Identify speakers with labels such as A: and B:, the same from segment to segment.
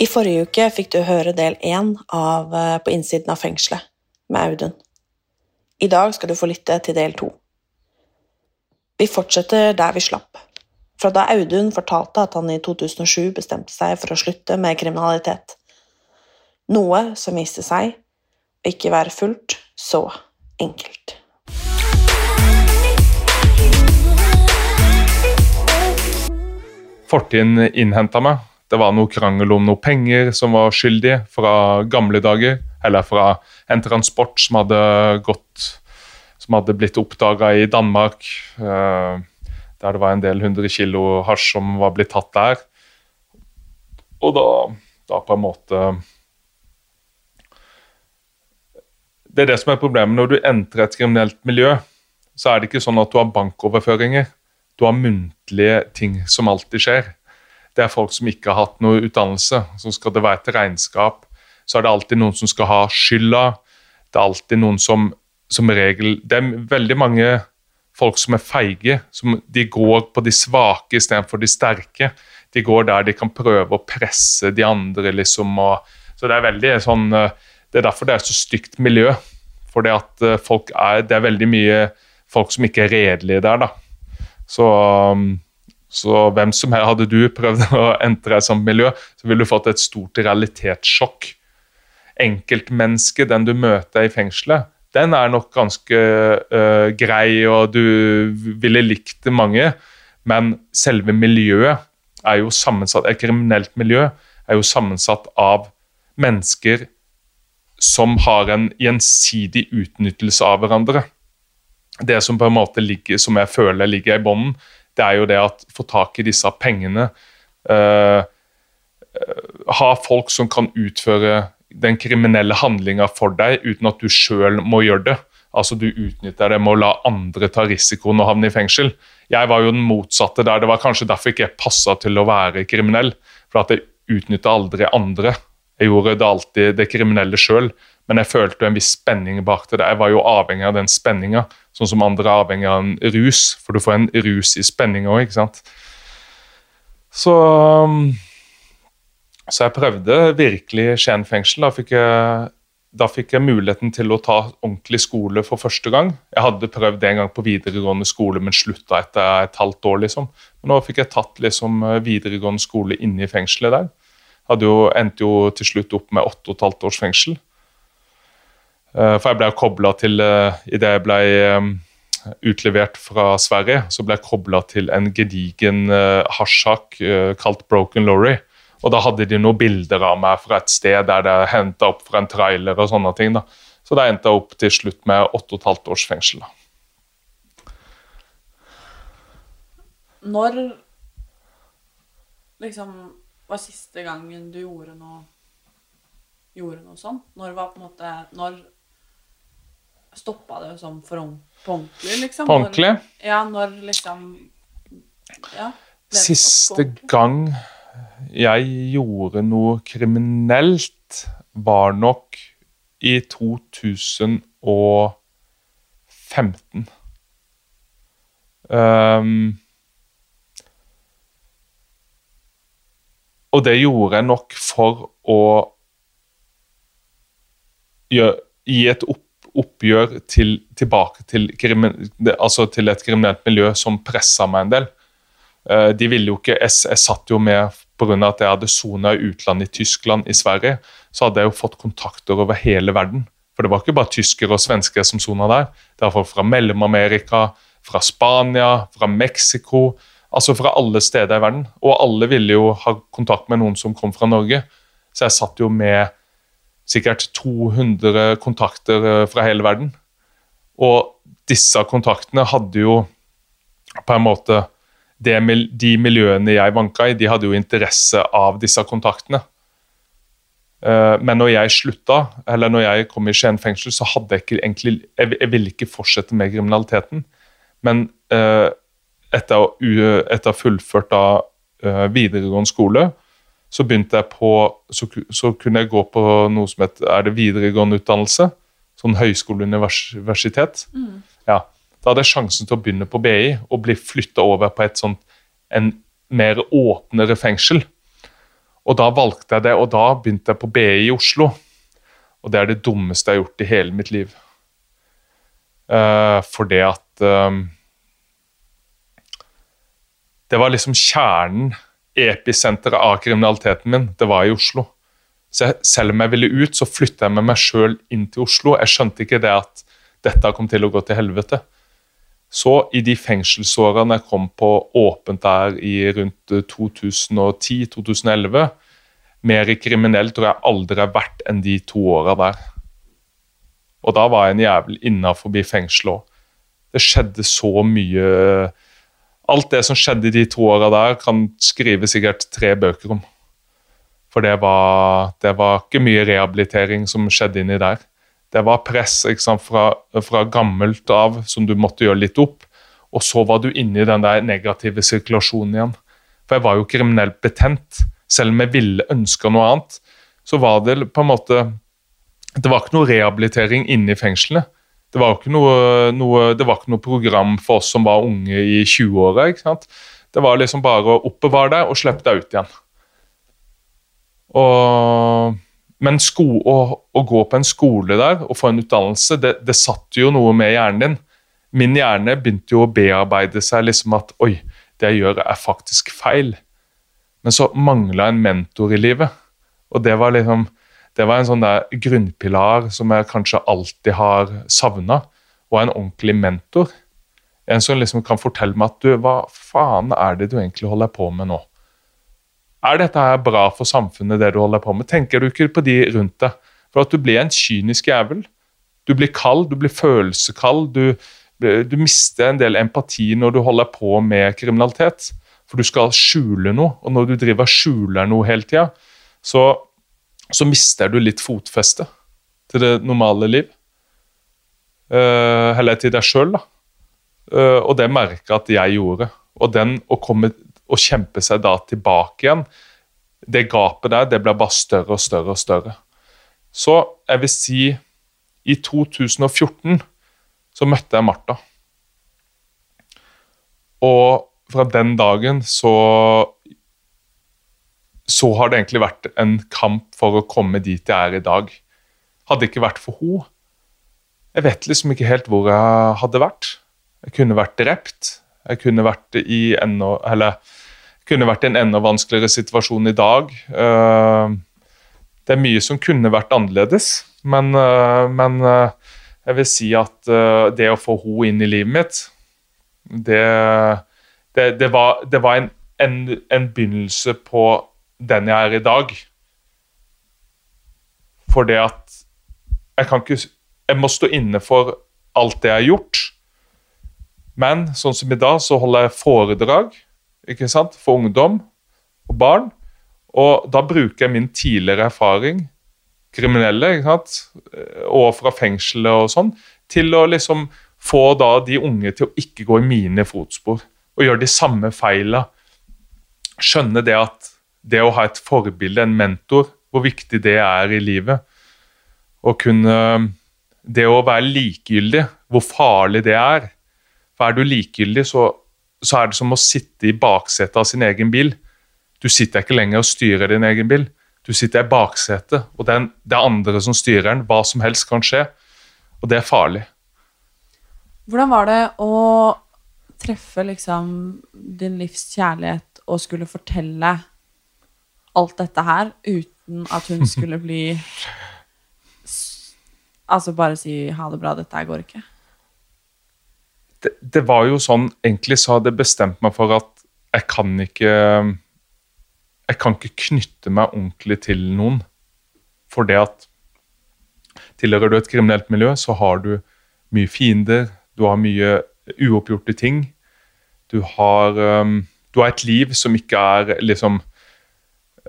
A: I forrige uke fikk du høre del én av eh, På innsiden av fengselet med Audun. I dag skal du få lytte til del to. Vi fortsetter der vi slapp. Fra da Audun fortalte at han i 2007 bestemte seg for å slutte med kriminalitet. Noe som viste seg å ikke være fullt så enkelt.
B: Fortiden innhenta meg. Det var noe krangel om noe penger som var skyldig fra gamle dager. Eller fra en transport som hadde gått Som hadde blitt oppdaga i Danmark. eh, der det var en del hundre kilo hasj som var blitt tatt der. Og da, da på en måte Det er det som er problemet. Når du entrer et kriminelt miljø, så er det ikke sånn at du har bankoverføringer. Du har muntlige ting som alltid skjer. Det er folk som ikke har hatt noe utdannelse. Så skal det være et regnskap, så er det alltid noen som skal ha skylda. Det er alltid noen som som regel Det er veldig mange folk som er feige. Som, de går på de svake istedenfor de sterke. De går der de kan prøve å presse de andre, liksom. Og, så det er veldig sånn Det er derfor det er så stygt miljø. For det at eh, folk er Det er veldig mye folk som ikke er redelige der, da. Så, um, så hvem som helst, hadde du prøvd å entre et sånt miljø, så ville du fått et stort realitetssjokk. Enkeltmennesket, den du møter i fengselet, den er nok ganske øh, grei, og du ville likt det mange. Men selve miljøet er jo sammensatt, et kriminelt miljø er jo sammensatt av mennesker som har en gjensidig utnyttelse av hverandre det som på en måte ligger, som jeg føler ligger i bånden, det er jo det at få tak i disse pengene uh, Ha folk som kan utføre den kriminelle handlinga for deg uten at du sjøl må gjøre det. Altså Du utnytter det med å la andre ta risikoen og havne i fengsel. Jeg var jo den motsatte der. Det var kanskje derfor ikke jeg passa til å være kriminell. For at jeg utnytta aldri andre. Jeg gjorde det alltid det kriminelle sjøl, men jeg følte en viss spenning bak det. Jeg var jo avhengig av den spenninga, sånn som andre er avhengig av en rus. For du får en rus i spenning òg, ikke sant. Så um, Så jeg prøvde virkelig Skien fengsel. Da fikk, jeg, da fikk jeg muligheten til å ta ordentlig skole for første gang. Jeg hadde prøvd en gang på videregående skole, men slutta etter et halvt år. liksom. Men nå fikk jeg tatt liksom videregående skole inne i fengselet der hadde jo, endte jo til slutt opp med åtte og et halvt års fengsel. For jeg ble kobla til Idet jeg ble utlevert fra Sverige, så ble jeg kobla til en gedigen hasjsak kalt Broken Lorry. Og da hadde de noen bilder av meg fra et sted der det henta opp fra en trailer og sånne ting. da. Så da endte jeg opp til slutt med åtte og et halvt års fengsel. da.
A: Når liksom var siste gangen du gjorde noe gjorde noe sånt? Når var på en måte Når stoppa det sånn for ordent- på ordentlig, liksom?
B: På ordentlig?
A: Ja, når liksom Ja.
B: Siste gang jeg gjorde noe kriminelt, var nok i 2015. Um, og det gjorde jeg nok for å gjøre, gi et opp, oppgjør til, tilbake til, altså til et kriminelt miljø som pressa meg en del. Eh, de ville jo ikke, Jeg, jeg satt jo med pga. at jeg hadde sona i utlandet, i Tyskland, i Sverige. Så hadde jeg jo fått kontakter over hele verden. For det var ikke bare tyskere og svensker som sona der. Det var folk fra Mellom-Amerika, fra Spania, fra Mexico. Altså fra alle steder i verden. Og alle ville jo ha kontakt med noen som kom fra Norge. Så jeg satt jo med sikkert 200 kontakter eh, fra hele verden. Og disse kontaktene hadde jo på en måte De miljøene jeg vanka i, de hadde jo interesse av disse kontaktene. Eh, men når jeg slutta, eller når jeg kom i Skien fengsel, så hadde jeg ikke egentlig Jeg ville ikke fortsette med kriminaliteten. Men eh, etter å ha fullført da videregående skole, så begynte jeg på så, så, kunne jeg gå på noe som heter er det videregående utdannelse. Sånn høyskoleuniversitet. Mm. Ja, da hadde jeg sjansen til å begynne på BI og bli flytta over på et sånt en mer åpnere fengsel. Og da valgte jeg det, og da begynte jeg på BI i Oslo. Og det er det dummeste jeg har gjort i hele mitt liv. Uh, for det at um, Det var liksom kjernen episenteret av kriminaliteten min, det var i Oslo. Så jeg, selv om jeg ville ut, så flytta jeg med meg sjøl inn til Oslo. Jeg skjønte ikke det at dette kom til å gå til helvete. Så i de fengselsårene jeg kom på åpent der i rundt 2010-2011 Mer kriminell tror jeg aldri har vært enn de to åra der. Og da var jeg en jævel innafor fengselet òg. Det skjedde så mye alt det som skjedde i de to åra der, kan skrive sikkert tre bøker om. For det var, det var, ikke mye rehabilitering som skjedde inni der. Det var press sant, fra, fra, gammelt av som du måtte gjøre litt opp. Og så var du inne i den der negative sirkulasjonen igjen. For jeg var jo kriminelt betent. Selv om jeg ville ønske noe annet, så var det på en måte Det var ikke noe rehabilitering inne i fengslene. Det var, ikke noe, noe, var ikke noe program for oss som var unge i 20-åra. Det var liksom bare å oppbevare deg og slippe deg ut igjen. Og, men sko, å, å, gå på en skole der og få en utdannelse, det, det satt jo noe med hjernen din. Min hjerne begynte jo å bearbeide seg liksom at oi, det jeg gjør er faktisk feil. Men så mangla en mentor i livet. Og det var liksom det var en sånn der grunnpilar som jeg kanskje alltid har savna. Og en ordentlig mentor. En som liksom kan fortelle meg at du, hva faen er det du egentlig holder på med nå? Er dette her bra for samfunnet, det du holder på med? Tenker du ikke på de rundt deg? For at du blir en kynisk jævel. Du blir kald, du blir følelsekald. Du, du mister en del empati når du holder på med kriminalitet. For du skal skjule noe, og når du driver skjuler noe hele tida, så så mister du litt fotfeste til det normale liv. Uh, eller til deg sjøl, da. Uh, og det merka at jeg gjorde. Og den å komme og kjempe seg da tilbake igjen, det gapet der, det ble bare større og større og større. Så jeg vil si i 2014 så møtte jeg Martha. Og fra den dagen så så har det egentlig vært en kamp for å komme dit jeg er i dag. Hadde det ikke vært for henne Jeg vet liksom ikke helt hvor jeg hadde vært. Jeg kunne vært drept. Jeg kunne vært i enda, eller, kunne vært i en enda vanskeligere situasjon i dag. Eh, det er mye som kunne vært annerledes, men, eh, men eh, jeg vil si at det å få henne inn i livet mitt, det, det, det var, det var en, en, en begynnelse på den jeg er i dag. For det at jeg kan ikke Jeg må stå inne for alt det jeg har gjort. Men sånn som i dag, så holder jeg foredrag ikke sant, for ungdom og barn. Og da bruker jeg min tidligere erfaring, kriminelle, ikke sant, og fra fengselet og sånn, til å liksom få da de unge til å ikke gå i mine fotspor og gjøre de samme feila. Skjønne det at det å ha et forbilde, en mentor, hvor viktig det er i livet. Å kunne Det å være likegyldig, hvor farlig det er. For er du likegyldig, så, så er det som å sitte i baksetet av sin egen bil. Du sitter ikke lenger og styrer din egen bil. Du sitter i baksetet, og det er, andre som styrer den. Hva som helst kan skje. Og det er farlig.
C: Hvordan var det å treffe liksom din livs kjærlighet og skulle fortelle alt dette her uten at hun skulle bli Altså bare si 'ha det bra, dette her går ikke'?
B: det, det var jo sånn Egentlig så hadde jeg bestemt meg for at jeg kan ikke Jeg kan ikke knytte meg ordentlig til noen. For det at tilhører du et kriminelt miljø, så har du mye fiender, du har mye uoppgjorte ting. Du har, um, du har et liv som ikke er liksom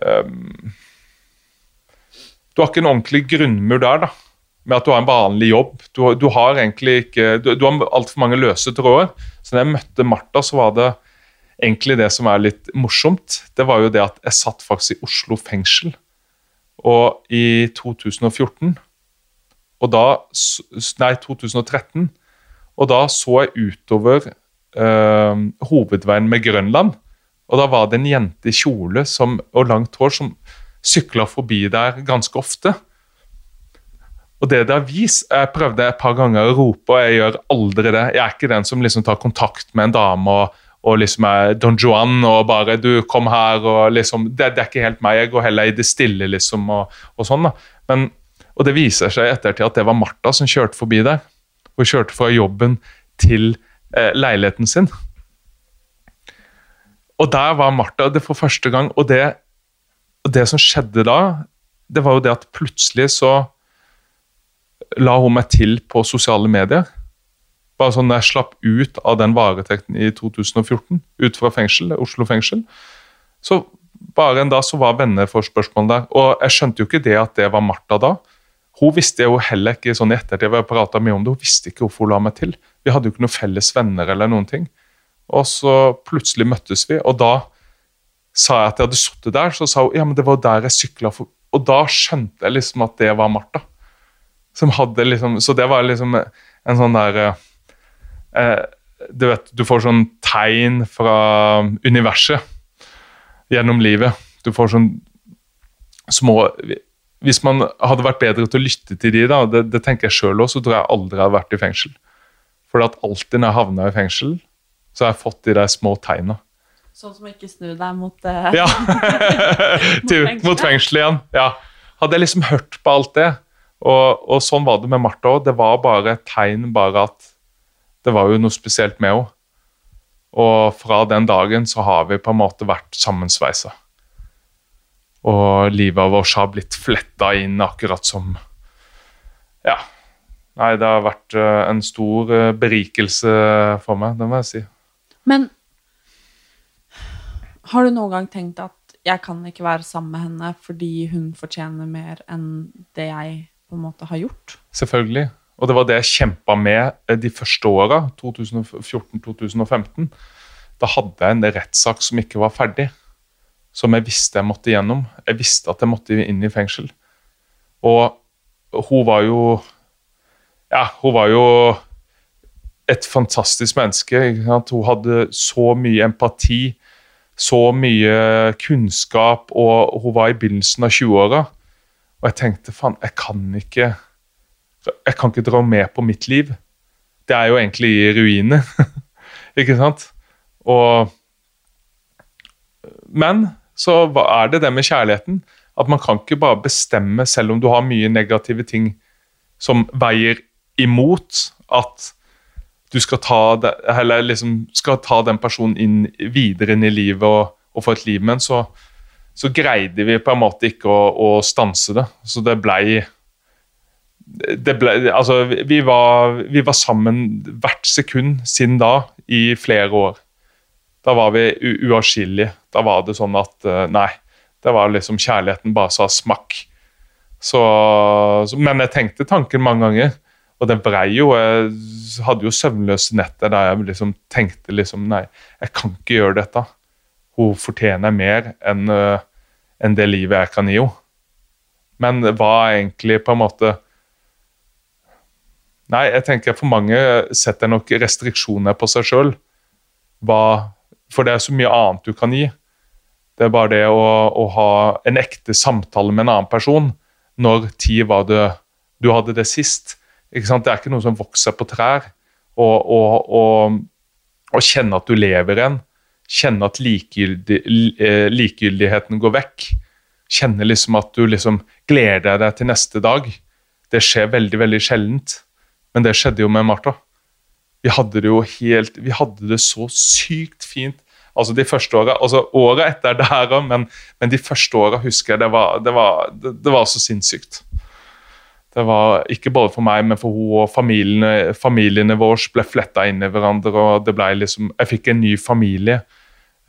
B: um, Du har ikke en ordentlig grunnmur der, da med at du har en vanlig jobb. Du, du har egentlig ikke Du, du har altfor mange løse tråder. Så da jeg møtte Martha, så var det egentlig det som er litt morsomt. Det var jo det at jeg satt faktisk i Oslo fengsel. Og i 2014 og da, Nei, 2013. Og da så jeg utover øh, hovedveien med Grønland. Og da var det en jente i kjole som, og langt hår som sykla forbi der ganske ofte. Og det det har vist, Jeg prøvde et par ganger å rope, og jeg gjør aldri det. Jeg er ikke den som liksom tar kontakt med en dame og, og liksom er Don Juan og bare 'Du, kom her', og liksom det, det er ikke helt meg. Jeg går heller i det stille, liksom, og, og sånn. da. Men, og det viser seg ettertid at det var Martha som kjørte forbi der. Hun kjørte fra jobben til eh, leiligheten sin. Og der var Martha det for første gang. Og det, og det som skjedde da, det var jo det at plutselig så la hun meg til på sosiale medier. Bare sånn jeg slapp ut av den varetekten i 2014, ut fra fengsel, Oslo fengsel, så bare en dag så var venneforspørsmål der. Og jeg skjønte jo ikke det at det var Martha da. Hun visste jo heller ikke sånn i ettertid, vi har mye om det, hun visste ikke hvorfor hun la meg til. Vi hadde jo ikke noen felles venner eller noen ting. Og så plutselig møttes vi, og da sa jeg at jeg hadde sittet der. Så sa hun ja, men det var der jeg sykla for Og da skjønte jeg liksom at det var Martha. Som hadde liksom Så det var liksom en sånn der eh, Du vet, du får sånn tegn fra universet gjennom livet. Du får sånn små Hvis man hadde vært bedre til å lytte til de, da, det, det tenker jeg sjøl òg, så tror jeg aldri jeg hadde vært i fengsel. For at alltid når jeg havna i fengsel, så har jeg fått de der små tegna.
C: Sånn som å ikke snu deg mot uh,
B: Ja. Mot fengselet igjen. Ja. Hadde jeg liksom hørt på alt det, og, og sånn var det med Martha òg. Det var bare et tegn bare at det var jo noe spesielt med henne. Og fra den dagen så har vi på en måte vært sammensveisa. Og livet vårt har blitt fletta inn akkurat som Ja. Nei, det har vært eh, en stor eh, berikelse for meg, det må jeg si.
C: Men har du noen gang tenkt at jeg kan ikke være sammen med henne fordi hun fortjener mer enn det jeg på en måte har gjort?
B: Selvfølgelig. Og det var det jeg kjempa med eh, de første åra, 2014-2015. Da hadde jeg en rettssak som ikke var ferdig, som jeg visste jeg måtte gjennom. Jeg visste at jeg måtte inn i fengsel. Og hun var jo Ja, hun var jo et fantastisk menneske. Hun hadde så mye empati, så mye kunnskap, og hun var i begynnelsen av 20-åra. Og jeg tenkte faen, jeg kan ikke jeg kan ikke dra med på mitt liv. Det er jo egentlig i ruiner. ikke sant? Og Men så er det det med kjærligheten. At man kan ikke bare bestemme, selv om du har mye negative ting som veier imot, at du skal ta, eller liksom skal ta den personen inn videre inn i livet og, og få et liv med en, så, så greide vi på en måte ikke å, å stanse det. Så det blei ble, altså, vi, var, vi var sammen hvert sekund siden da i flere år. Da var vi uatskillelige. Da var det sånn at eh, Nei. Det var liksom Kjærligheten bare sa smakk. Så, men jeg tenkte tanken mange ganger, og det brei jo. Jeg hadde jo søvnløse netter der jeg liksom tenkte liksom Nei, jeg kan ikke gjøre dette. Hun fortjener mer enn en det livet jeg kan gi henne. Men hva egentlig på en måte Nei, jeg tenker for mange setter nok restriksjoner på seg sjøl. For det er så mye annet du kan gi. Det er bare det å, å ha en ekte samtale med en annen person. Når tid var det du hadde det sist? Ikke sant? Det er ikke noe som vokser på trær. Og, og, og, og kjenne at du lever igjen. Kjenne at likegyldig, eh, likegyldigheten går vekk. Kjenne liksom at du liksom gleder deg til neste dag. Det skjer veldig, veldig sjeldent. Men det skjedde jo med Martha. Vi hadde det jo helt Vi hadde det så sykt fint. Altså de første åra, altså Året etter der òg, men, men, de første åra husker jeg det var, det, var, det, det var så sinnssykt. Det var ikke bare for meg, men for hun og familiene, familiene våre ble fletta inn i hverandre. og det ble liksom, Jeg fikk en ny familie.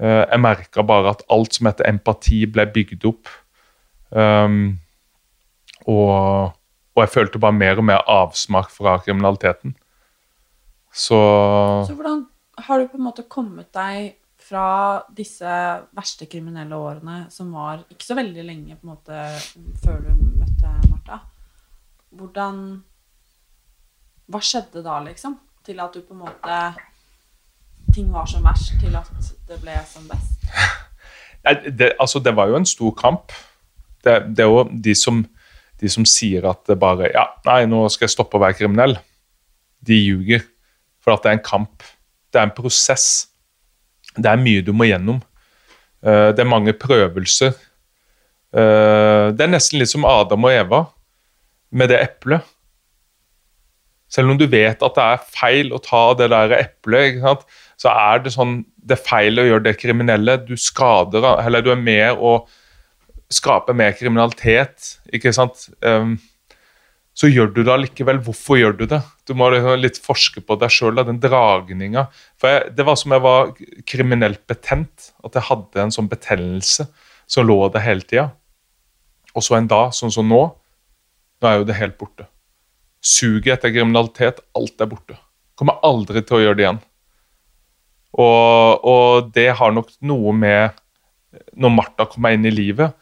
B: Eh, jeg merka bare at alt som heter empati, ble bygd opp. Um, og, og, jeg følte bare mer og mer avsmak fra kriminaliteten. Så
C: Så hvordan har du på en måte kommet deg fra disse verste kriminelle årene, som var ikke så veldig lenge på en måte før du møtte? Hvordan Hva skjedde da, liksom? Til at du på en måte Ting var som verst, til at det ble som best?
B: Det, altså, det var jo en stor kamp. Det, det er jo de som, de som sier at det bare Ja, nei, nå skal jeg stoppe å være kriminell. De ljuger. For at det er en kamp. Det er en prosess. Det er mye du må gjennom. Eh, det er mange prøvelser. Eh, det er nesten litt som Adam og Eva med det eplet. Selv om du vet at det er feil å ta det der eplet, så er det sånn det er feil å gjøre det kriminelle. Du skader, eller du er med å skape mer kriminalitet. ikke sant? Um, så gjør du det allikevel. Hvorfor gjør du det? Du må liksom litt forske på deg sjøl, den dragninga. For jeg, Det var som jeg var kriminelt betent. At jeg hadde en sånn betennelse som lå der hele tida. Og så en dag, sånn som nå, nå er jo det helt borte. Suget etter kriminalitet, alt er borte. Kommer aldri til å gjøre det igjen. Og, og det har nok noe med når Martha kom meg inn i livet,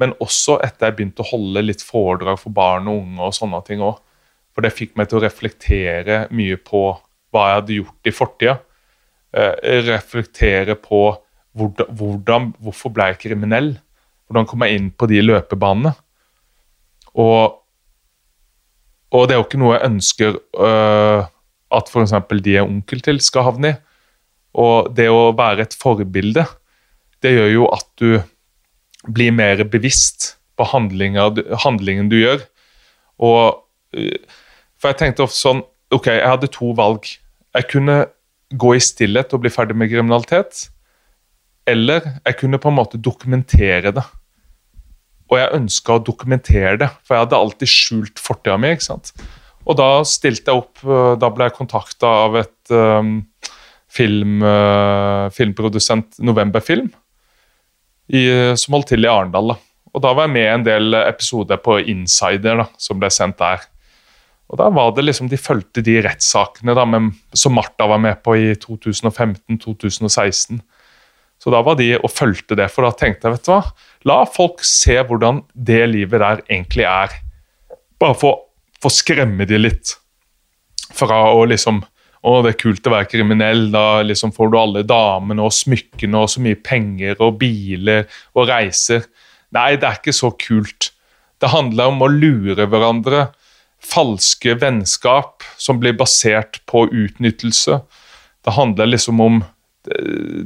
B: men også etter jeg begynte å holde litt foredrag for barn og unge. og sånne ting også. For det fikk meg til å reflektere mye på hva jeg hadde gjort i fortida. Eh, reflektere på hvordan, hvordan, hvorfor ble jeg kriminell? Hvordan kom jeg inn på de løpebanene? Og og det er jo ikke noe jeg ønsker uh, at f.eks. de er onkel til, skal havne i. Og det å være et forbilde, det gjør jo at du blir mer bevisst på handlingen du gjør. Og uh, For jeg tenkte ofte sånn Ok, jeg hadde to valg. Jeg kunne gå i stillhet og bli ferdig med kriminalitet. Eller jeg kunne på en måte dokumentere det. Og jeg ønska å dokumentere det, for jeg hadde alltid skjult fortida mi. ikke sant? Og da stilte jeg opp øh, Da ble jeg kontakta av et um, film, uh, filmprodusent, Novemberfilm, som holdt til i Arendal. Og da var jeg med i en del episoder på Insider da, som ble sendt der. Og da var det liksom, De fulgte de rettssakene som Martha var med på i 2015-2016. Så da var de og fulgte det, for da tenkte jeg vet du hva, la folk se hvordan det livet der egentlig er. Bare for å skremme de litt fra å liksom å, det er kult å være kriminell. Da liksom får du alle damene og smykkene og så mye penger og biler og reiser. Nei, det er ikke så kult. Det handler om å lure hverandre. Falske vennskap som blir basert på utnyttelse. Det handler liksom om det,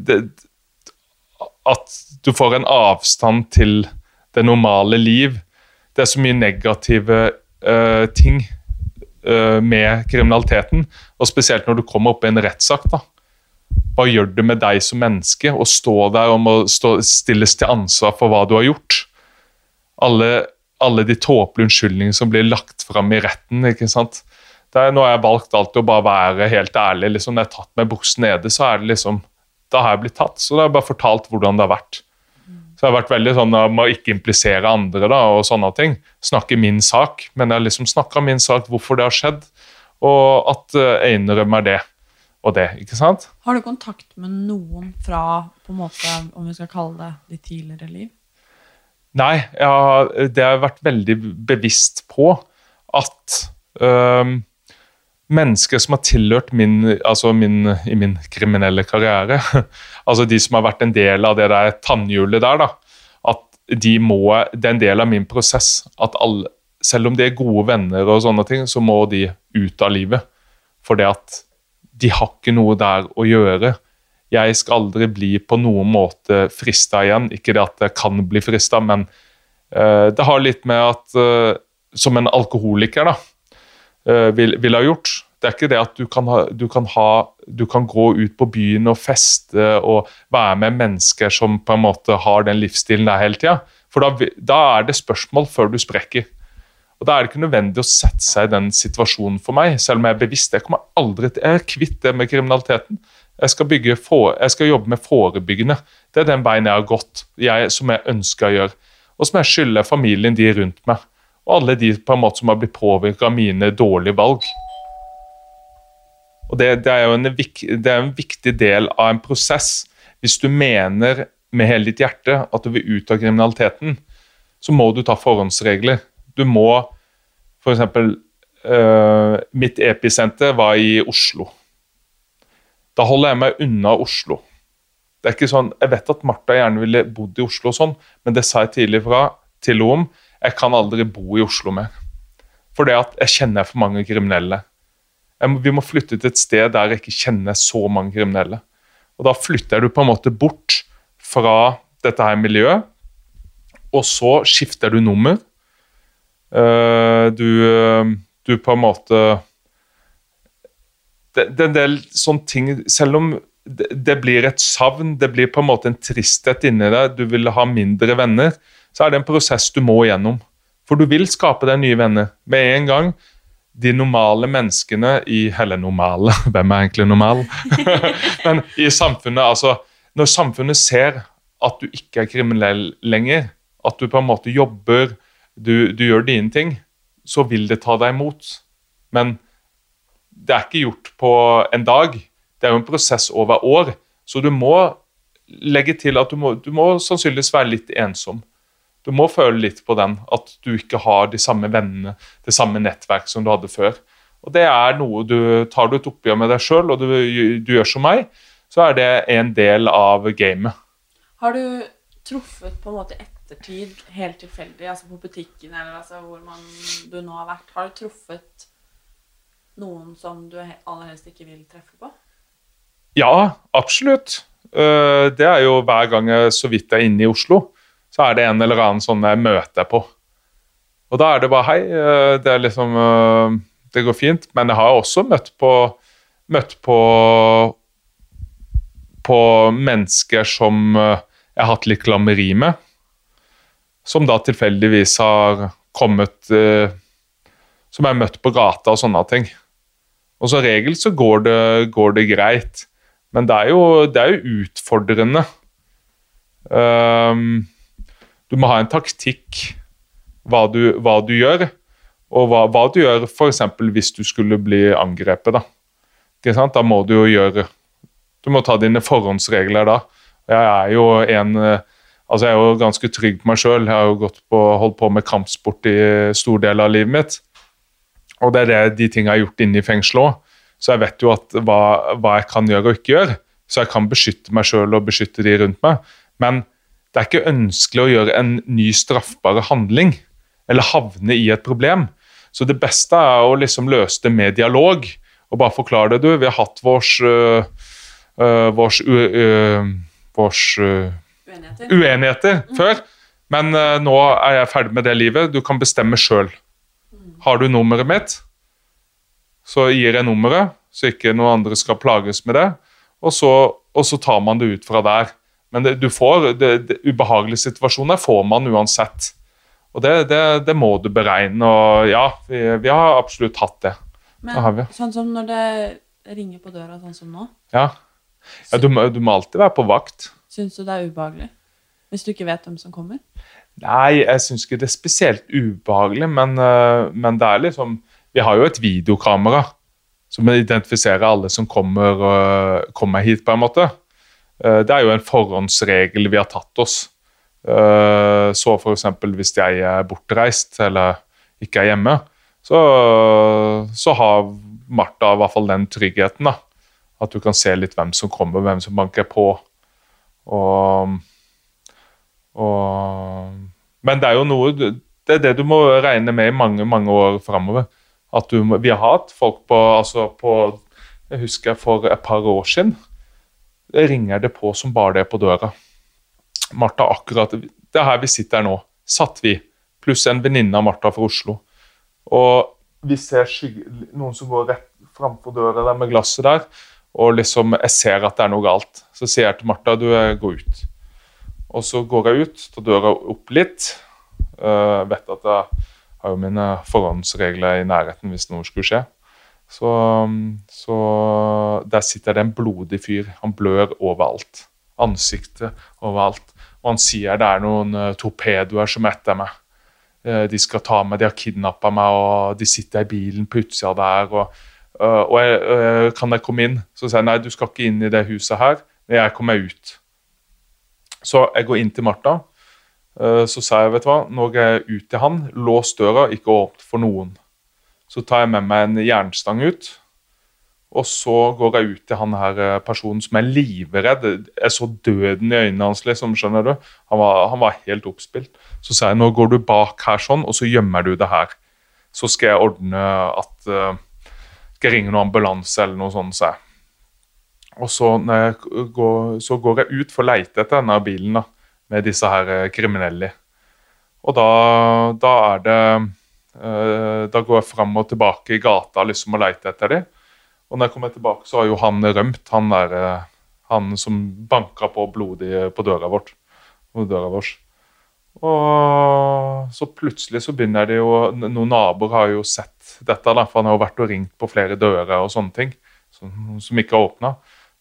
B: det, at du får en avstand til det normale liv. Det er så mye negative uh, ting uh, med kriminaliteten, og spesielt når du kommer opp i en rettssak. Hva gjør det med deg som menneske å stå der og må stå, stilles til ansvar for hva du har gjort? Alle, alle de tåpelige unnskyldningene som blir lagt fram i retten. ikke sant? Der, nå har jeg valgt alltid å bare være helt ærlig. liksom Når jeg har tatt meg buksen nede, så er det liksom da har jeg blitt tatt. Så da har jeg bare fortalt hvordan det har vært. Så jeg har vært veldig sånn om å ikke implisere andre da, og sånne ting. Snakke min sak, men jeg har liksom snakka min sak, hvorfor det har skjedd, og at eh, jeg innrømmer det og det. ikke sant?
C: Har du kontakt med noen fra på en måte, om vi skal kalle det ditt tidligere liv?
B: Nei, har, det har jeg vært veldig bevisst på at um, mennesker som har tilhørt min, altså min, i min kriminelle karriere, altså de som har vært en del av det der tannhjulet der, da, at de må, det er en del av min prosess at alle, selv om de er gode venner, og sånne ting, så må de ut av livet. For det at de har ikke noe der å gjøre. Jeg skal aldri bli på noen måte frista igjen. Ikke det at jeg kan bli frista, men uh, det har litt med at uh, Som en alkoholiker da, uh, vil, vil ha gjort. Det er ikke det at du kan, ha, du, kan ha, du kan gå ut på byen og feste og være med mennesker som på en måte har den livsstilen der hele tida. For da, da er det spørsmål før du sprekker. Og Da er det ikke nødvendig å sette seg i den situasjonen for meg, selv om jeg er bevisst. Jeg kommer aldri til, jeg er kvitt det med kriminaliteten. Jeg skal, for, jeg skal, jobbe med forebyggende. Det er den veien jeg har gått, jeg, som jeg ønsker å gjøre. Og som jeg skylder familien de rundt meg, og alle de på en måte som har blitt påvirka av mine dårlige valg. Og det, det, er jo en, det er en viktig del av en prosess. Hvis du mener med hele ditt hjerte at du vil ut av kriminaliteten, så må du ta forhåndsregler. Du må f.eks. Uh, mitt episenter var i Oslo. Da holder jeg meg unna Oslo. Det er ikke sånn, Jeg vet at Martha gjerne ville bodd i Oslo, og sånn, men det sa jeg tidlig fra til henne om. Jeg kan aldri bo i Oslo mer. For det at jeg kjenner for mange kriminelle. Må, vi må flytte til et sted der jeg ikke kjenner så mange kriminelle. Og Da flytter du på en måte bort fra dette her miljøet, og så skifter du nummer. Uh, du, du på en måte det, er en del sånne ting Selv om det, blir et savn, det blir på en måte en tristhet inni deg, du vil ha mindre venner, så er det en prosess du må igjennom. For du vil skape deg nye venner. Med en gang de normale menneskene i Eller normale, hvem er egentlig normal? Men i samfunnet, altså Når samfunnet ser at du ikke er kriminell lenger, at du på en måte jobber, du, du gjør dine ting, så vil det ta deg imot. Men det er ikke gjort på en dag. Det er jo en prosess over år. Så du må legge til at du må, du må sannsynligvis være litt ensom. Du må føle litt på den, at du ikke har de samme vennene, det samme nettverk som du hadde før. Og Det er noe du tar du et oppgjør med deg sjøl, og du, du, gjør som meg, så er det en del av gamet.
C: Har du truffet på en måte ettertid helt tilfeldig, altså på butikken eller altså hvor man, du nå har vært, har du truffet noen som du aller helst ikke vil treffe på?
B: Ja, absolutt. Eh, det er jo hver gang jeg så vidt er inne i Oslo så er det en eller annen sånn jeg møter på. Og da er det bare hei. Eh, det liksom eh, Det går fint. Men jeg har også møtt på møtt på på mennesker som eh, jeg har hatt litt klammeri med. Som da tilfeldigvis har kommet Som jeg har møtt på gata og sånne ting. Og som regel så går det, går det greit. Men det er jo, det er jo utfordrende. Um, du må ha en taktikk hva du, hva du gjør, og hva, hva du gjør f.eks. hvis du skulle bli angrepet. Da Da må du jo gjøre Du må ta dine forhåndsregler da. Jeg er jo en Altså, jeg er jo ganske trygg på meg sjøl. Jeg har jo på, holdt på med kampsport i stor del av livet mitt. Og det er det, de tingene jeg har gjort inne i fengselet òg. Så jeg vet jo at, hva, hva, jeg kan gjøre og ikke gjøre. Så jeg kan beskytte meg sjøl og beskytte de rundt meg. Men det er ikke ønskelig å gjøre en ny straffbar handling eller havne i et problem. Så det beste er å liksom løse det med dialog og bare forklare det. Du, vi har hatt vårs, øh, øh, vårs, øh, vårs uenigheter, uenigheter mm. før, men nå er jeg ferdig med det livet. Du kan bestemme sjøl. Har du nummeret mitt, så gir jeg nummeret, så ikke noen andre skal plages med det. Og så, og så tar man det ut fra der. Men det, du får, det, det, ubehagelige situasjoner får man uansett. Og det, det, må du beregne. Og ja, vi, vi har absolutt hatt det.
C: Men sånn som når det ringer på døra, sånn som nå?
B: Ja. ja du, må, du, må, alltid være på vakt.
C: Syns du det er ubehagelig? Hvis du ikke vet hvem som kommer?
B: Nei, jeg syns ikke det er spesielt ubehagelig, men, uh, men, det er liksom Vi har jo et videokamera som identifiserer alle som kommer, uh, kommer hit, på en måte. Eh, det er jo en forhåndsregel vi har tatt oss. Eh, så f.eks. hvis jeg er bortreist eller ikke er hjemme, så, så har Martha i hvert fall den tryggheten. da, At du kan se litt hvem som kommer, hvem som banker på. Og, og, men det er jo noe Det er det du må regne med i mange mange år framover. Vi har hatt folk på, altså på Jeg husker for et par år siden. Ringer det på som bare det på døra. Martha, akkurat Det er her vi sitter nå. Satt vi. Pluss en venninne av Martha fra Oslo. Og vi ser skygge, noen som går rett framfor døra der med glasset der. Og liksom, jeg ser at det er noe galt. Så sier jeg til Martha du, jeg går ut. Og så går jeg ut, tar døra opp litt. Uh, vet at jeg har jo mine forhåndsregler i nærheten hvis noe skulle skje. Så, så der sitter det en blodig fyr. Han blør overalt. Ansiktet overalt. Og han sier det er noen uh, torpedoer som er etter meg. Eh, de skal ta meg, de har kidnappa meg, og de sitter i bilen på utsida der. Og, øh, og jeg, øh, kan jeg komme inn? Så sier jeg nei, du skal ikke inn i det huset her, men jeg kommer ut. Så jeg går inn til Martha. Så sa jeg, vet du hva, nå går jeg ut til han, lås døra, ikke åpne for noen. Så tar jeg med meg en jernstang ut, og så går jeg ut til han her øh, personen som er livredd. Jeg så døden i øynene hans, liksom, skjønner du. Han var, han var helt oppspilt. Så sa jeg nå går du bak her sånn, og så gjemmer du det her. Så skal jeg ordne at uh, Skal jeg ringe noen ambulanse eller noe sånt, sa jeg. Og så, går, så går jeg ut for å leite etter denne bilen da, med disse her eh, kriminelle. Og da, da er det eh, Da går jeg fram og tilbake i gata liksom og leter etter dem. Og når jeg kommer tilbake, så har jo han rømt, han der eh, Han som banka på blodig på døra vårt. På døra vår. Og så plutselig så begynner de jo Noen naboer har jo sett dette, da, for han har jo vært og ringt på flere dører og sånne ting som, som ikke har åpna.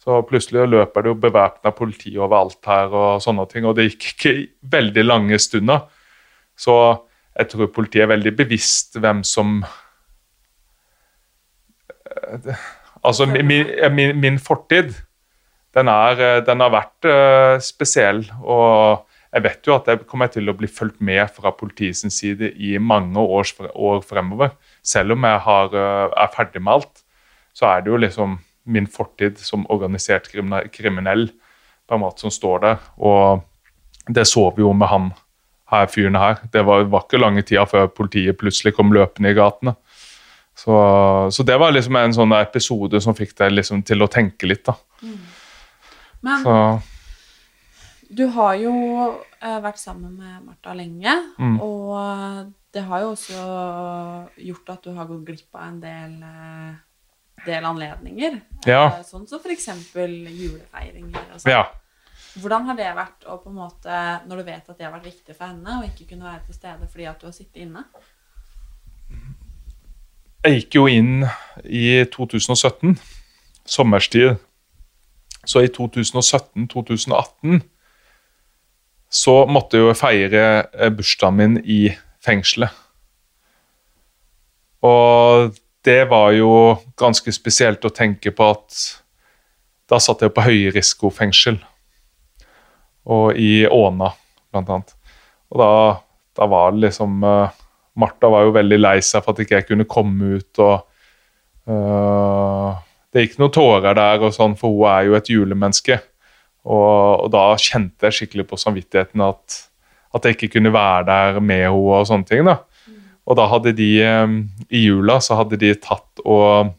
B: Så plutselig løper det jo bevæpna politi overalt her og sånne ting. Og det gikk ikke veldig lange stunder. Så jeg tror politiet er veldig bevisst hvem som Altså, min, min, min fortid, den, er, den har vært uh, spesiell. Og jeg vet jo at jeg kommer til å bli fulgt med fra politiets side i mange års, år fremover. Selv om jeg har, uh, er ferdig med alt, så er det jo liksom min fortid som organisert kriminell på en måte som står der. Og det så vi jo med han her fyren her. Det var, var ikke lange tida før politiet plutselig kom løpende i gatene. Så, så, det var liksom en sånn episode som fikk deg liksom til å tenke litt, da.
C: Mm. Men
B: Så,
C: du har jo eh, vært sammen med Martha lenge,
B: Mm.
C: og det har jo også gjort at du har gått glipp av en del, eh, del anledninger.
B: Ja.
C: Eh, Sånn som f.eks. julefeiringer. Og sånt.
B: ja.
C: Hvordan har det vært å på en måte, når du vet at det har vært viktig for henne, og ikke kunne være til stede fordi at du har sittet inne?
B: Jeg gikk jo inn i 2017, sommerstid. Så i 2017-2018 så måtte jeg jo feire eh, bursdagen min i fengselet. Og det var jo ganske spesielt å tenke på at da satt jeg på høyrisikofengsel. Og i Åna, blant annet. Og da, da var det liksom uh, Martha var jo veldig lei seg for at ikke jeg kunne komme ut. og uh, Det gikk noen tårer der, og sånn, for hun er jo et julemenneske. Og, og da kjente jeg skikkelig på samvittigheten at, at jeg ikke kunne være der med henne. og sånne ting da. Og da hadde de øh, I jula så hadde de tatt og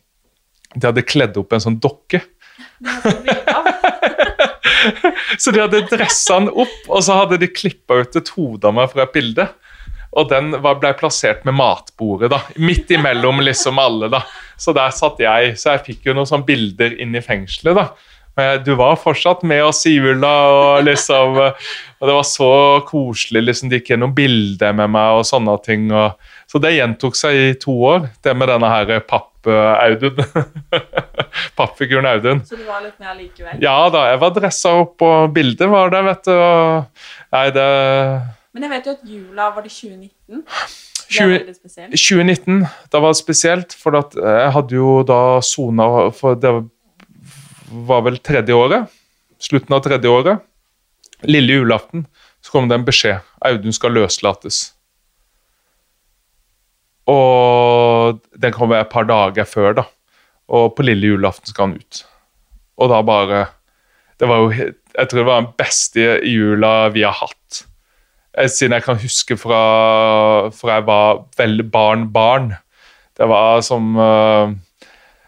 B: De hadde kledd opp en sånn dokke. så de hadde dressa den opp, og så hadde de klippa ut et hode av meg fra et bilde. Og den var, ble plassert med matbordet, da. Midt imellom liksom alle, da. Så der satt jeg. Så jeg fikk jo noen sånne bilder inn i fengselet, da. Men du var fortsatt med oss i jula, og liksom Og det var så koselig. liksom Det gikk gjennom bilder med meg og sånne ting. Og, så det gjentok seg i to år, det med denne her papp-Audun. Pappfiguren Audun.
C: Så du var litt mer likevel?
B: Ja da, jeg var dressa opp, og bildet var der, vet du. Og, nei, det
C: Men jeg vet jo at jula var det 2019. Det
B: 20
C: er veldig spesielt.
B: 2019, da var det spesielt, for at jeg hadde jo da sona For det var vel tredje året. Slutten av tredje året. Lille julaften så kom det en beskjed. Audun skal løslates. Og den kom et par dager før, da. Og på lille julaften skal han ut. Og da bare Det var jo Jeg tror det var den beste jula vi har hatt. eh, siden jeg kan huske fra, fra jeg var veldig barn-barn. Det var som uh,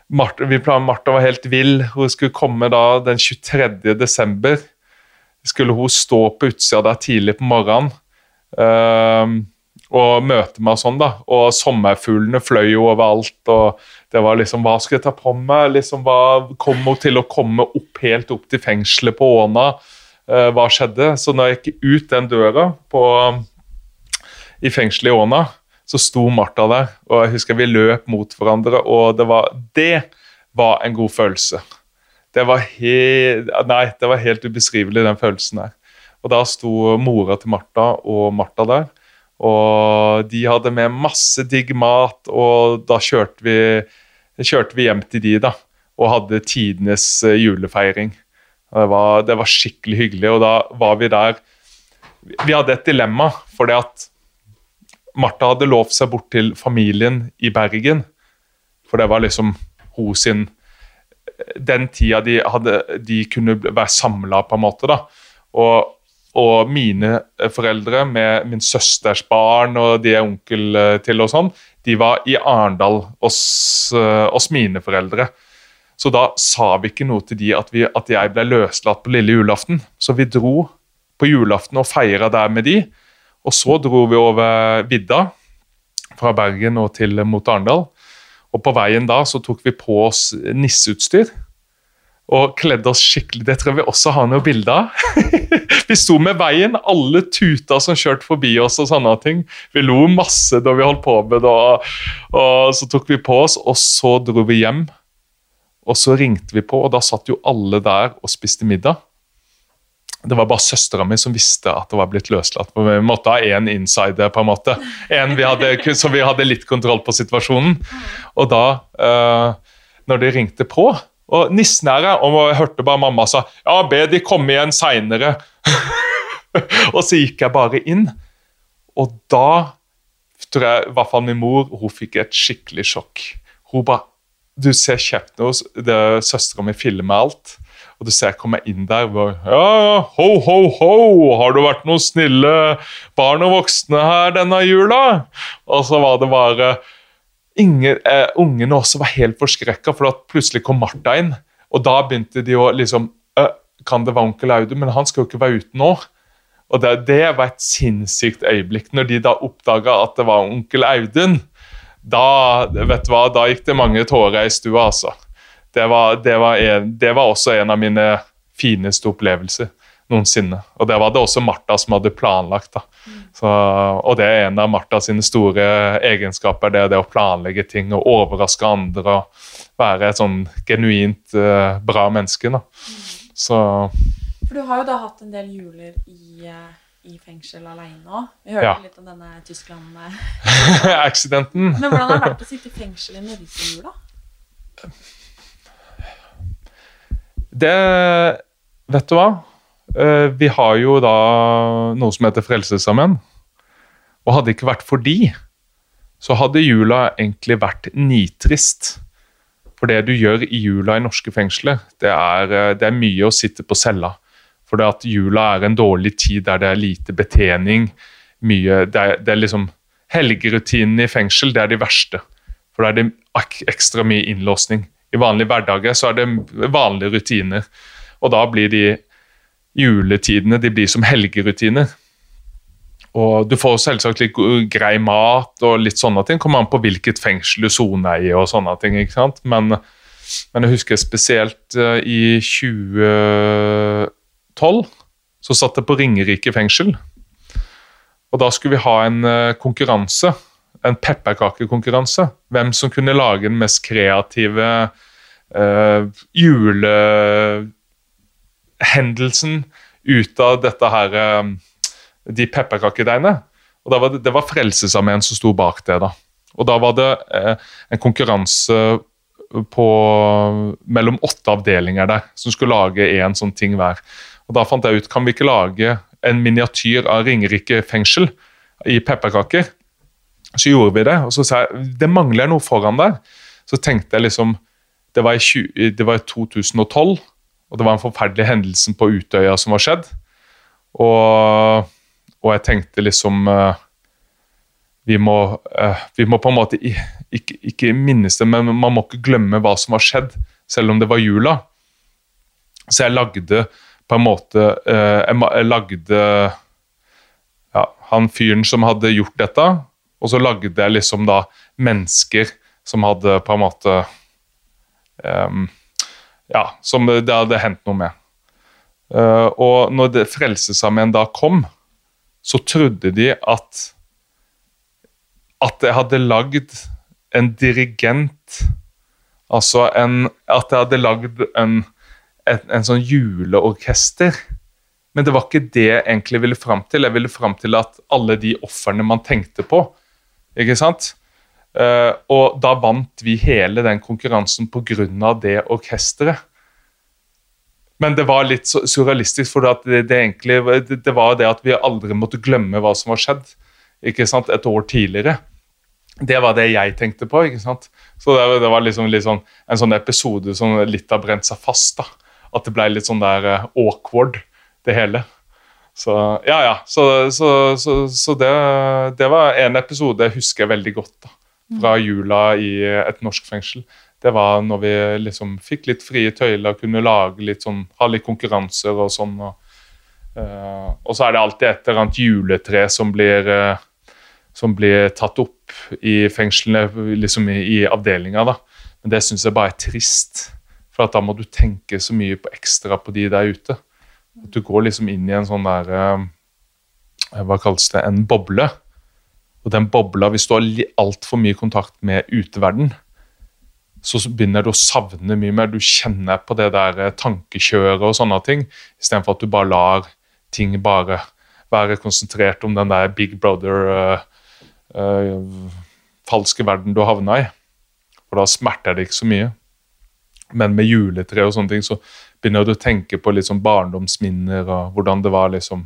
B: Martha, vi plan, Martha var helt vill. Hun skulle komme da den 23. desember. Skulle hun stå på utsida der tidlig på morgenen uh, og møte meg sånn, da. Og sommerfuglene fløy jo overalt. og det var liksom, Hva skal jeg ta på meg? Liksom, hva Kom hun til å komme opp helt opp til fengselet på Åna? Uh, hva skjedde? Så når jeg gikk ut den døra på, i fengselet i Åna, så sto Martha der. Og jeg husker vi løp mot hverandre, og det var, det var en god følelse. Det var, helt, nei, det var helt ubeskrivelig, den følelsen der. Og da sto mora til Martha og Martha der. Og de hadde med masse digg mat, og da kjørte vi, kjørte vi hjem til de da, og hadde tidenes eh, julefeiring. Det var, det var, skikkelig hyggelig, og da var vi der Vi hadde et dilemma, fordi at Martha hadde lovt seg bort til familien i Bergen. For det var liksom hun sin Den tida de, hadde, de kunne være samla, på en måte. da. Og og mine eh, foreldre med min søsters barn og de er onkel eh, til og sånn, de var i Arendal hos, eh, hos, mine foreldre. Så da sa vi ikke noe til de at, vi, at jeg ble løslatt på lille julaften. Så vi dro på julaften og feira der med de. Og så dro vi over vidda fra Bergen og til mot Arendal. Og på veien da så tok vi på oss nisseutstyr og kledde oss skikkelig. Det tror jeg vi også har noe bilde av. vi sto med veien, alle tuta som kjørte forbi oss og sånne ting. Vi lo masse da vi holdt på med det, og, og så tok vi på oss, og så dro vi hjem. Og så ringte vi på, og da satt jo alle der og spiste middag. Det var bare søstera mi som visste at det var blitt løslatt. Vi måtte ha én insider, på en måte. En vi hadde, så vi hadde litt kontroll på situasjonen. Og da, uh, når de ringte på og nissen her, og jeg hørte bare mamma sa ja, be de komme igjen seinere. og så gikk jeg bare inn, og da tror jeg i hvert fall min mor hun fikk et skikkelig sjokk. Hun bare Du ser kjeften hos søstera mi filmer alt. Og du ser jeg kommer inn der og Ja, ho, ho, ho! Har du vært noen snille barn og voksne her denne jula? Og så var det bare ingen, eh, ungene også var helt forskrekka, for at plutselig kom Martha inn. Og da begynte de å liksom Kan det være onkel Audun? Men han skal jo ikke være ute nå. Og det, det, var et sinnssykt øyeblikk. Når de da oppdaga at det var onkel Audun, da vet du hva, da gikk det mange tårer i stua, altså. Det var, det, var en, det var også en av mine fineste opplevelser noensinne. Og det var det også Martha som hadde planlagt. da. Så, og det er en av Martha sine store egenskaper, det, det å planlegge ting og overraske andre. og Være et sånn genuint uh, bra menneske. da. Så
C: For du har jo da hatt en del juler i, uh, i fengsel alene òg. Vi hørte ja. litt om denne
B: Tyskland-accidenten.
C: Men hvordan har det vært å sitte i fengsel i Norge i jula?
B: Det Vet du hva? Eh, vi har jo da noe som heter Frelsesarmeen. Og hadde det ikke vært for de, så hadde jula egentlig vært nitrist. For det du gjør i jula i norske fengsler, det er, eh, det er mye å sitte på cella. For det at jula er en dårlig tid der det er lite betjening. Mye, det, er, det er liksom Helgerutinene i fengsel det er de verste. For da er det ekstra mye innlåsning. I vanlige hverdager så er det vanlige rutiner. Og da blir de juletidene de blir som helgerutiner. Og Du får selvsagt litt grei mat og litt sånne ting. Kommer an på hvilket fengsel du soner i. og sånne ting, ikke sant? Men, men jeg husker spesielt uh, i 2012 så satt jeg på Ringerike fengsel. Og da skulle vi ha en uh, konkurranse. En pepperkakekonkurranse. Hvem som kunne lage den mest kreative uh, jule hendelsen ut av dette her eh, De pepperkakedeigene. Og da var det, det var Frelsesarmeen som sto bak det. da. Og da var det eh, en konkurranse på mellom åtte avdelinger der som skulle lage én sånn ting hver. Og Da fant jeg ut kan vi ikke lage en miniatyr av Ringerike fengsel i pepperkaker. Så gjorde vi det, og så sa jeg det mangler noe foran der. Så tenkte jeg liksom Det var i, 20, det var i 2012. Og det var en forferdelig hendelse på Utøya som var skjedd. Og, Og jeg tenkte liksom eh, vi, må, eh, vi må på en måte ikke, ikke minnes det, men man må ikke glemme hva som har skjedd, selv om det var jula. Så jeg lagde på en måte eh, Jeg lagde ja, han fyren som hadde gjort dette, og så lagde jeg liksom da mennesker som hadde på en måte ehm, Ja, som det hadde hendt noe med. Uh, og når Frelsesarmeen da kom, så trodde de at at jeg hadde lagd en dirigent Altså en, at jeg hadde lagd en, en, en sånn juleorkester. Men det var ikke det jeg egentlig ville fram til. Jeg ville fram til at alle de ofrene man tenkte på. Ikke sant? Eh, og da vant vi hele den konkurransen pga. det orkesteret. Men det var litt surrealistisk, for det, det, egentlig, det, var det at vi aldri måtte glemme hva som var skjedd ikke sant, et år tidligere. Det var det jeg tenkte på. ikke sant? Så det, det var liksom, sånn, en sånn episode som litt har brent seg fast. da. At det ble litt sånn der eh, awkward, det hele. Så ja, ja. Så, så, så, så det, det var en episode jeg husker veldig godt da, fra jula i et norsk fengsel. Det var når vi liksom fikk litt frie tøyler, kunne lage litt sånn, ha litt konkurranser og sånn. Og, uh, og så er det alltid et eller annet juletre som blir, uh, som blir tatt opp i fengslene, liksom i, i avdelinga. da. Men det syns jeg bare er trist. For da må du tenke så mye på ekstra på de der ute. At du går liksom inn i en sånn der uh, Hva kalles det? En boble. Og den bobla, hvis du har altfor mye kontakt med uteverden, så begynner du å savne mye mer. Du kjenner på det der eh, tankekjøret og sånne ting, istedenfor at du bare lar ting bare være konsentrert om den der Big Brother eh, eh, falske verden du havna i. For da smerter det ikke så mye. Men med juletre og sånne ting, så begynner du å tenke på sånn barndomsminner og hvordan det var liksom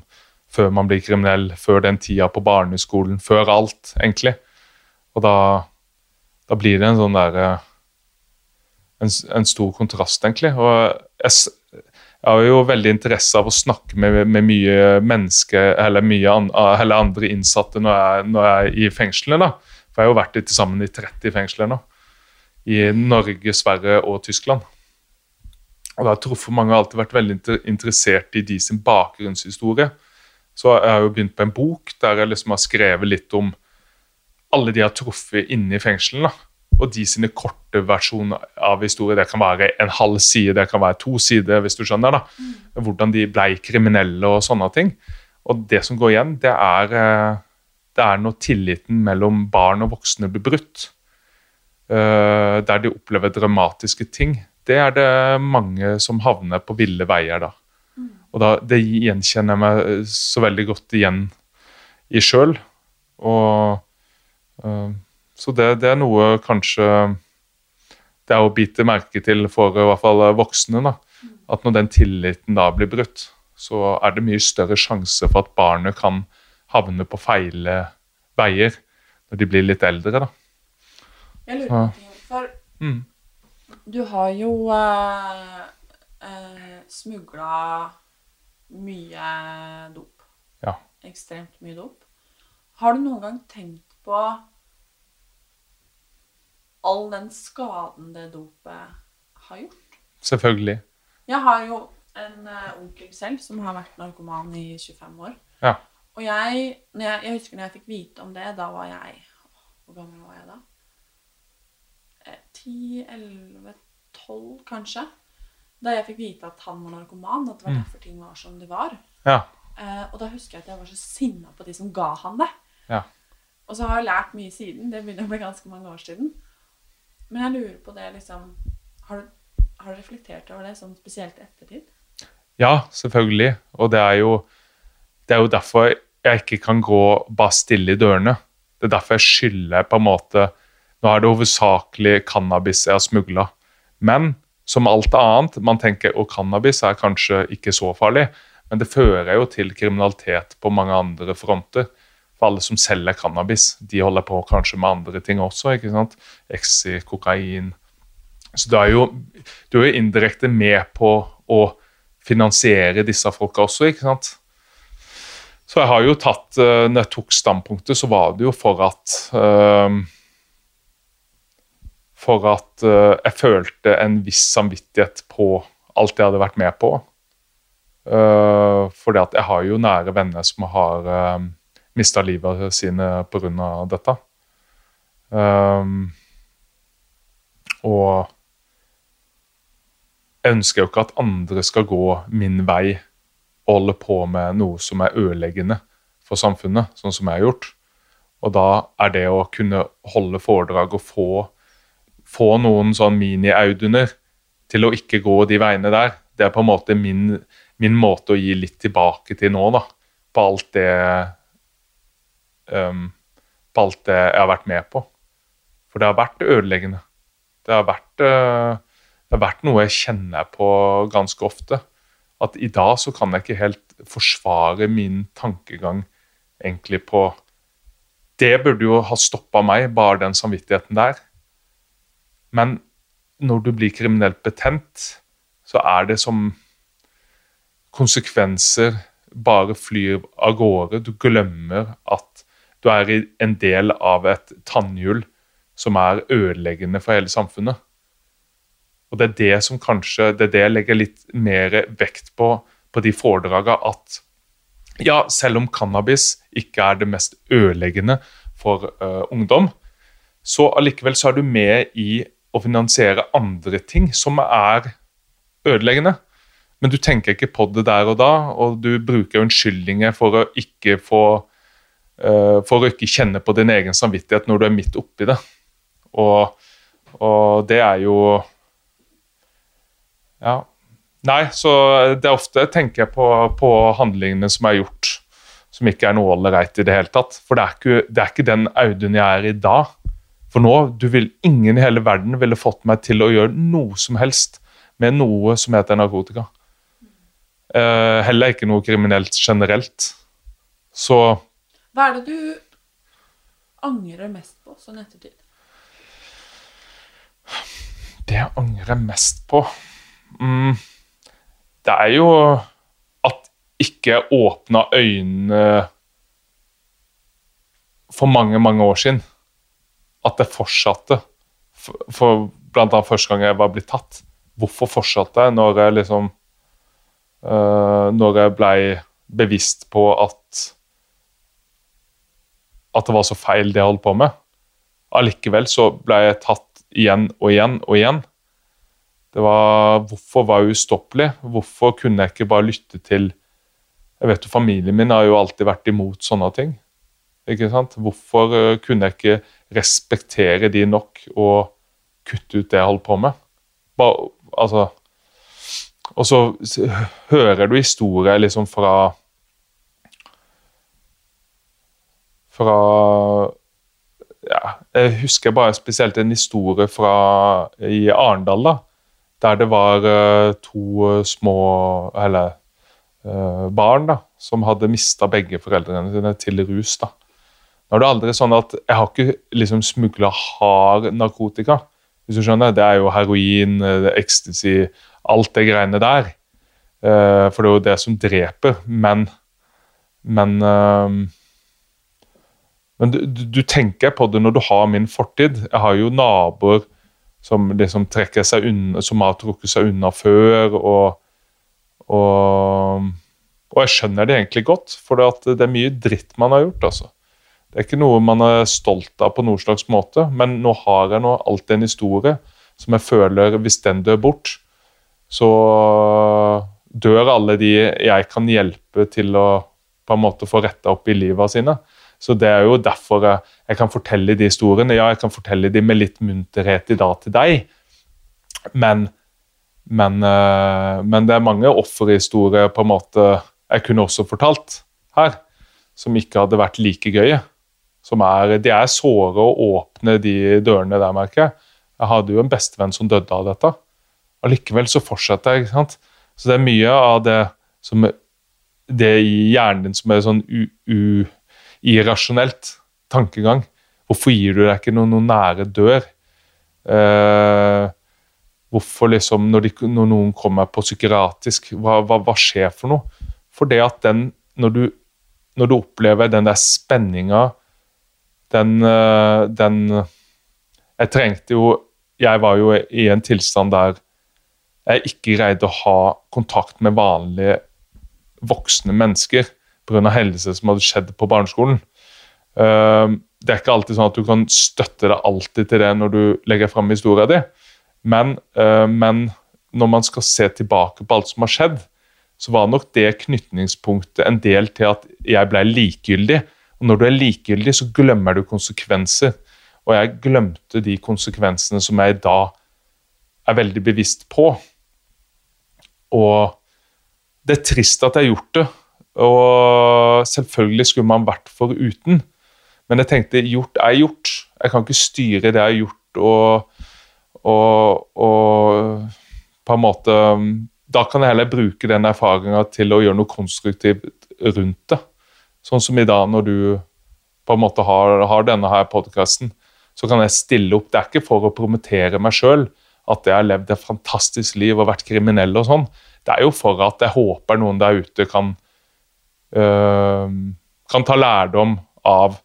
B: før man blir kriminell, før den tida på barneskolen, før alt, egentlig. Og da, da blir det en sånn derre en, en stor kontrast, egentlig. Og jeg, jeg har jo veldig interesse av å snakke med, med mye mennesker eller mye an, eller andre innsatte når jeg, når jeg er i fengslene. da. For jeg har jo vært til sammen i 30 fengsler nå. I Norge, Sverige og Tyskland. Og da har jeg truffet mange har alltid vært veldig inter interessert i de sin bakgrunnshistorie. Så jeg har jo begynt på en bok der jeg liksom har skrevet litt om alle de jeg har truffet inne i fengslene. og de sine korte versjoner av historie. Det kan være en halv side, det kan være to sider, hvis du skjønner. da. Hvordan de ble kriminelle og sånne ting. Og det som går igjen, det er, eh, det er når tilliten mellom barn og voksne blir brutt. Eh, Der de opplever dramatiske ting. Det er det mange som havner på ville veier da. Og da, det gjenkjenner jeg meg eh, så veldig godt igjen i sjøl. Og eh, så det, det er noe kanskje Det er å bite merke til for i hvert fall voksne. da, At når den tilliten da blir brutt, så er det mye større sjanse for at barnet kan havne på feil veier når de blir litt eldre. da.
C: Jeg lurer på ting, for
B: Mm.
C: du har jo uh, smugla mye dop.
B: Ja.
C: Ekstremt mye dop. Har du noen gang tenkt på all den skaden det dopet har gjort?
B: Selvfølgelig.
C: Jeg har jo en eh, onkel selv som har vært narkoman i 25 år.
B: Ja.
C: Og jeg, jeg, jeg husker når jeg fikk vite om det, da var jeg Hvor gammel var jeg da? Eh, 10, 11, 12 kanskje. Da jeg fikk vite at han var narkoman, at det var
B: Mm.
C: derfor ting var som de var.
B: Ja.
C: Eh, og da husker jeg at jeg var så sinna på de som ga han det.
B: Ja.
C: Og så har jeg lært mye siden. Det begynner å bli ganske mange år siden. Men jeg lurer på det liksom Har du, har du reflektert over det, sånn spesielt i ettertid?
B: Ja, selvfølgelig. Og det er jo det er jo derfor jeg ikke kan gå bare stille i dørene. Det er derfor jeg skylder på en måte Nå er det hovedsakelig cannabis jeg har smugla. Men som alt annet, man tenker at cannabis er kanskje ikke så farlig, men det fører jo til kriminalitet på mange andre fronter. For alle som selger cannabis, de holder på kanskje med andre ting også. ikke sant? Exi, kokain. Så du er jo, du er jo indirekte med på å finansiere disse folka også, ikke sant? Så jeg har jo tatt eh, Når jeg tok standpunktet, så var det jo for at eh, For at eh, jeg følte en viss samvittighet på alt jeg hadde vært med på. Uh, fordi at jeg har jo nære venner som har uh, mista livet sine pga. dette. Um, og jeg ønsker jo ikke at andre skal gå min vei og holde på med noe som er ødeleggende for samfunnet, sånn som jeg har gjort. Og da er det å kunne holde foredrag og få, få noen sånn mini-Auduner til å ikke gå de veiene der, det er på en måte min, min måte å gi litt tilbake til nå, da. På alt det um, På alt det jeg har vært med på. For det har vært ødeleggende. Det har vært, uh, det har vært noe jeg kjenner på ganske ofte. At i dag så kan jeg ikke helt forsvare min tankegang egentlig på Det burde jo ha stoppa meg, bare den samvittigheten der. Men når du blir kriminelt betent, så er det som konsekvenser bare flyr av gårde. Du glemmer at du er en del av et tannhjul som er ødeleggende for hele samfunnet. Og Det er det som kanskje, det er det jeg legger litt mer vekt på på de foredragene. At ja, selv om cannabis ikke er det mest ødeleggende for uh, ungdom, så allikevel så er du med i å finansiere andre ting som er ødeleggende. Men du tenker ikke på det der og da, og du bruker unnskyldninger for å ikke få uh, For å ikke kjenne på din egen samvittighet når du er midt oppi det. Og, og det er jo Ja. Nei, så det er ofte tenker jeg på, på handlingene som er gjort, som ikke er noe ålreit i det hele tatt. For det er ikke, det er ikke den Audun jeg er i dag. For nå, du vil, ingen i hele verden ville fått meg til å gjøre noe som helst med noe som heter narkotika. Eh, heller ikke noe kriminelt generelt. Så
C: Hva er det du angrer mest på sånn ettertid?
B: Det jeg angrer mest på mm, Det er jo at ikke åpna øynene for mange, mange år siden. At det fortsatte. For, for blant annet første gang jeg var blitt tatt. Hvorfor fortsatte jeg når jeg liksom uh, Når jeg blei bevisst på at at det var så feil det jeg holdt på med. Allikevel så ble jeg tatt igjen og igjen og igjen. Det var Hvorfor var jeg ustoppelig? Hvorfor kunne jeg ikke bare lytte til Jeg vet jo Familien min har jo alltid vært imot sånne ting. Ikke sant? Hvorfor uh, kunne jeg ikke respektere de nok og kutte ut det jeg holdt på med? Bare, altså Og så hører du historier liksom fra Fra ja, Jeg husker bare spesielt en historie fra i Arendal, da. Der det var uh, to små Eller barn da, som hadde mista begge foreldrene sine til rus. da. Nå er det aldri sånn at Jeg har ikke liksom smugla hard narkotika. hvis du skjønner. Det er jo heroin, ecstasy, alt det greiene der. Uh, for det er jo det som dreper. Men Men, uh, men du, du, tenker på det når du har min fortid. Jeg har jo naboer som liksom trekker seg unna, som har trukket seg unna før. og, og og jeg skjønner det egentlig godt, for det er mye dritt man har gjort. altså. Det er ikke noe man er stolt av på noen slags måte, men nå har jeg nå alltid en historie som jeg føler Hvis den dør bort, så dør alle de jeg kan hjelpe til å på en måte få retta opp i livet sine. Så det er jo derfor jeg, jeg, kan fortelle de historiene. Ja, jeg kan fortelle de med litt munterhet i dag til deg, men, men, eh, men det er mange offerhistorier på en måte jeg kunne også fortalt her, som ikke hadde vært like gøye som er De er såre å åpne de dørene der, merker jeg. Jeg hadde jo en bestevenn som døde av dette. Allikevel så fortsetter jeg. ikke sant? Så det er mye av det som det i hjernen din som er sånn irrasjonelt tankegang. Hvorfor gir du deg ikke noen, noen nære dør? Eh, hvorfor liksom, når, de, når, noen kommer på psykiatrisk, hva, hva, hva, skjer for noe? For det at den, når du når du opplever den der spenninga, den, eh, den Jeg trengte jo Jeg var jo i en tilstand der jeg ikke greide å ha kontakt med vanlige voksne mennesker pga. hendelser som hadde skjedd på barneskolen. Uh, det er ikke alltid sånn at du kan støtte deg alltid til det når du legger fram historien din, men, uh, men, når man skal se tilbake på alt som har skjedd, så var nok det knytningspunktet en del til at jeg ble likegyldig. Og når du er likegyldig, så glemmer du konsekvenser. Og jeg glemte de konsekvensene som jeg da er veldig bevisst på. Og det er trist at jeg har gjort det, og selvfølgelig skulle man vært foruten. Men jeg tenkte gjort er gjort. Jeg kan ikke styre det jeg har gjort, og, og, og på en måte Da kan jeg heller bruke den erfaringa til å gjøre noe konstruktivt rundt det. Sånn som i dag, når du på en måte har, har denne her podkasten, så kan jeg stille opp. Det er ikke for å promotere meg sjøl at jeg har levd et fantastisk liv og vært kriminell og sånn. Det er jo for at jeg håper noen der ute kan øh, kan ta lærdom av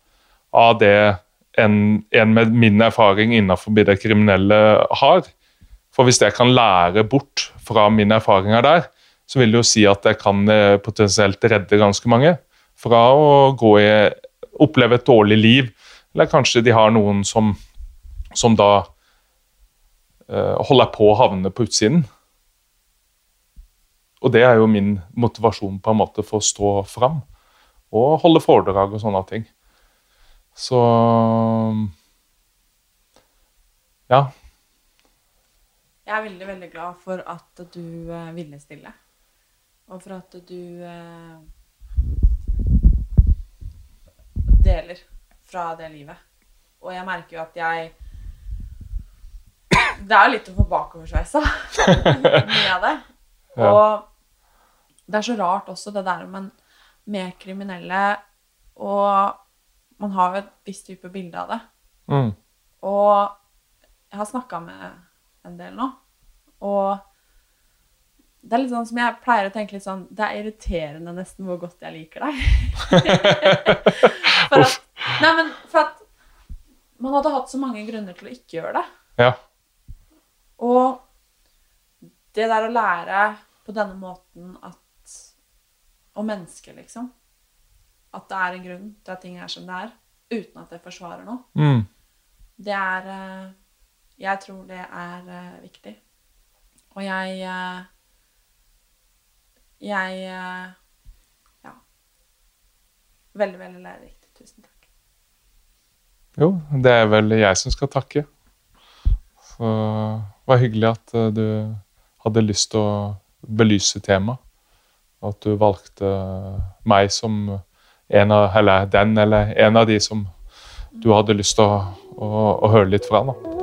B: av det en, en med min erfaring innenfor det kriminelle har. For hvis jeg kan lære bort fra mine erfaringer der, så vil det jo si at jeg kan eh, potensielt redde ganske mange fra å gå i, oppleve et dårlig liv. Eller kanskje de har noen som, som da uh, holder på å havne på utsiden. Og det er jo min motivasjon på en måte for å stå fram og holde foredrag og sånne ting. Så ja.
C: Jeg er veldig, veldig glad for at du uh, ville stille. Og for at du uh, deler fra det livet. Og jeg merker jo at jeg Det er jo litt å få bakoversveisa. Mye av det. Og det er så rart også, det der med, med kriminelle og man har jo et visst type bilde av det. Mm. Og jeg har snakka med en del nå, og det er litt sånn som jeg pleier å tenke litt sånn Det er irriterende nesten hvor godt jeg liker deg. for at Nei, men for at man hadde hatt så mange grunner til å ikke gjøre det.
B: Ja.
C: Og det der å lære på denne måten at Og mennesket, liksom at det er en grunn til at ting er som det er, uten at det forsvarer noe. Mm. Det er eh, Jeg tror det er uh, viktig. Og jeg uh, Jeg uh, Ja. Veldig, veldig lærerikt. Tusen takk.
B: Jo, det er vel jeg som skal takke. Så det var hyggelig at du hadde lyst til å belyse temaet. At du valgte meg som en av, eller den eller en av de som du hadde lyst til å, å, å høre litt fra. da.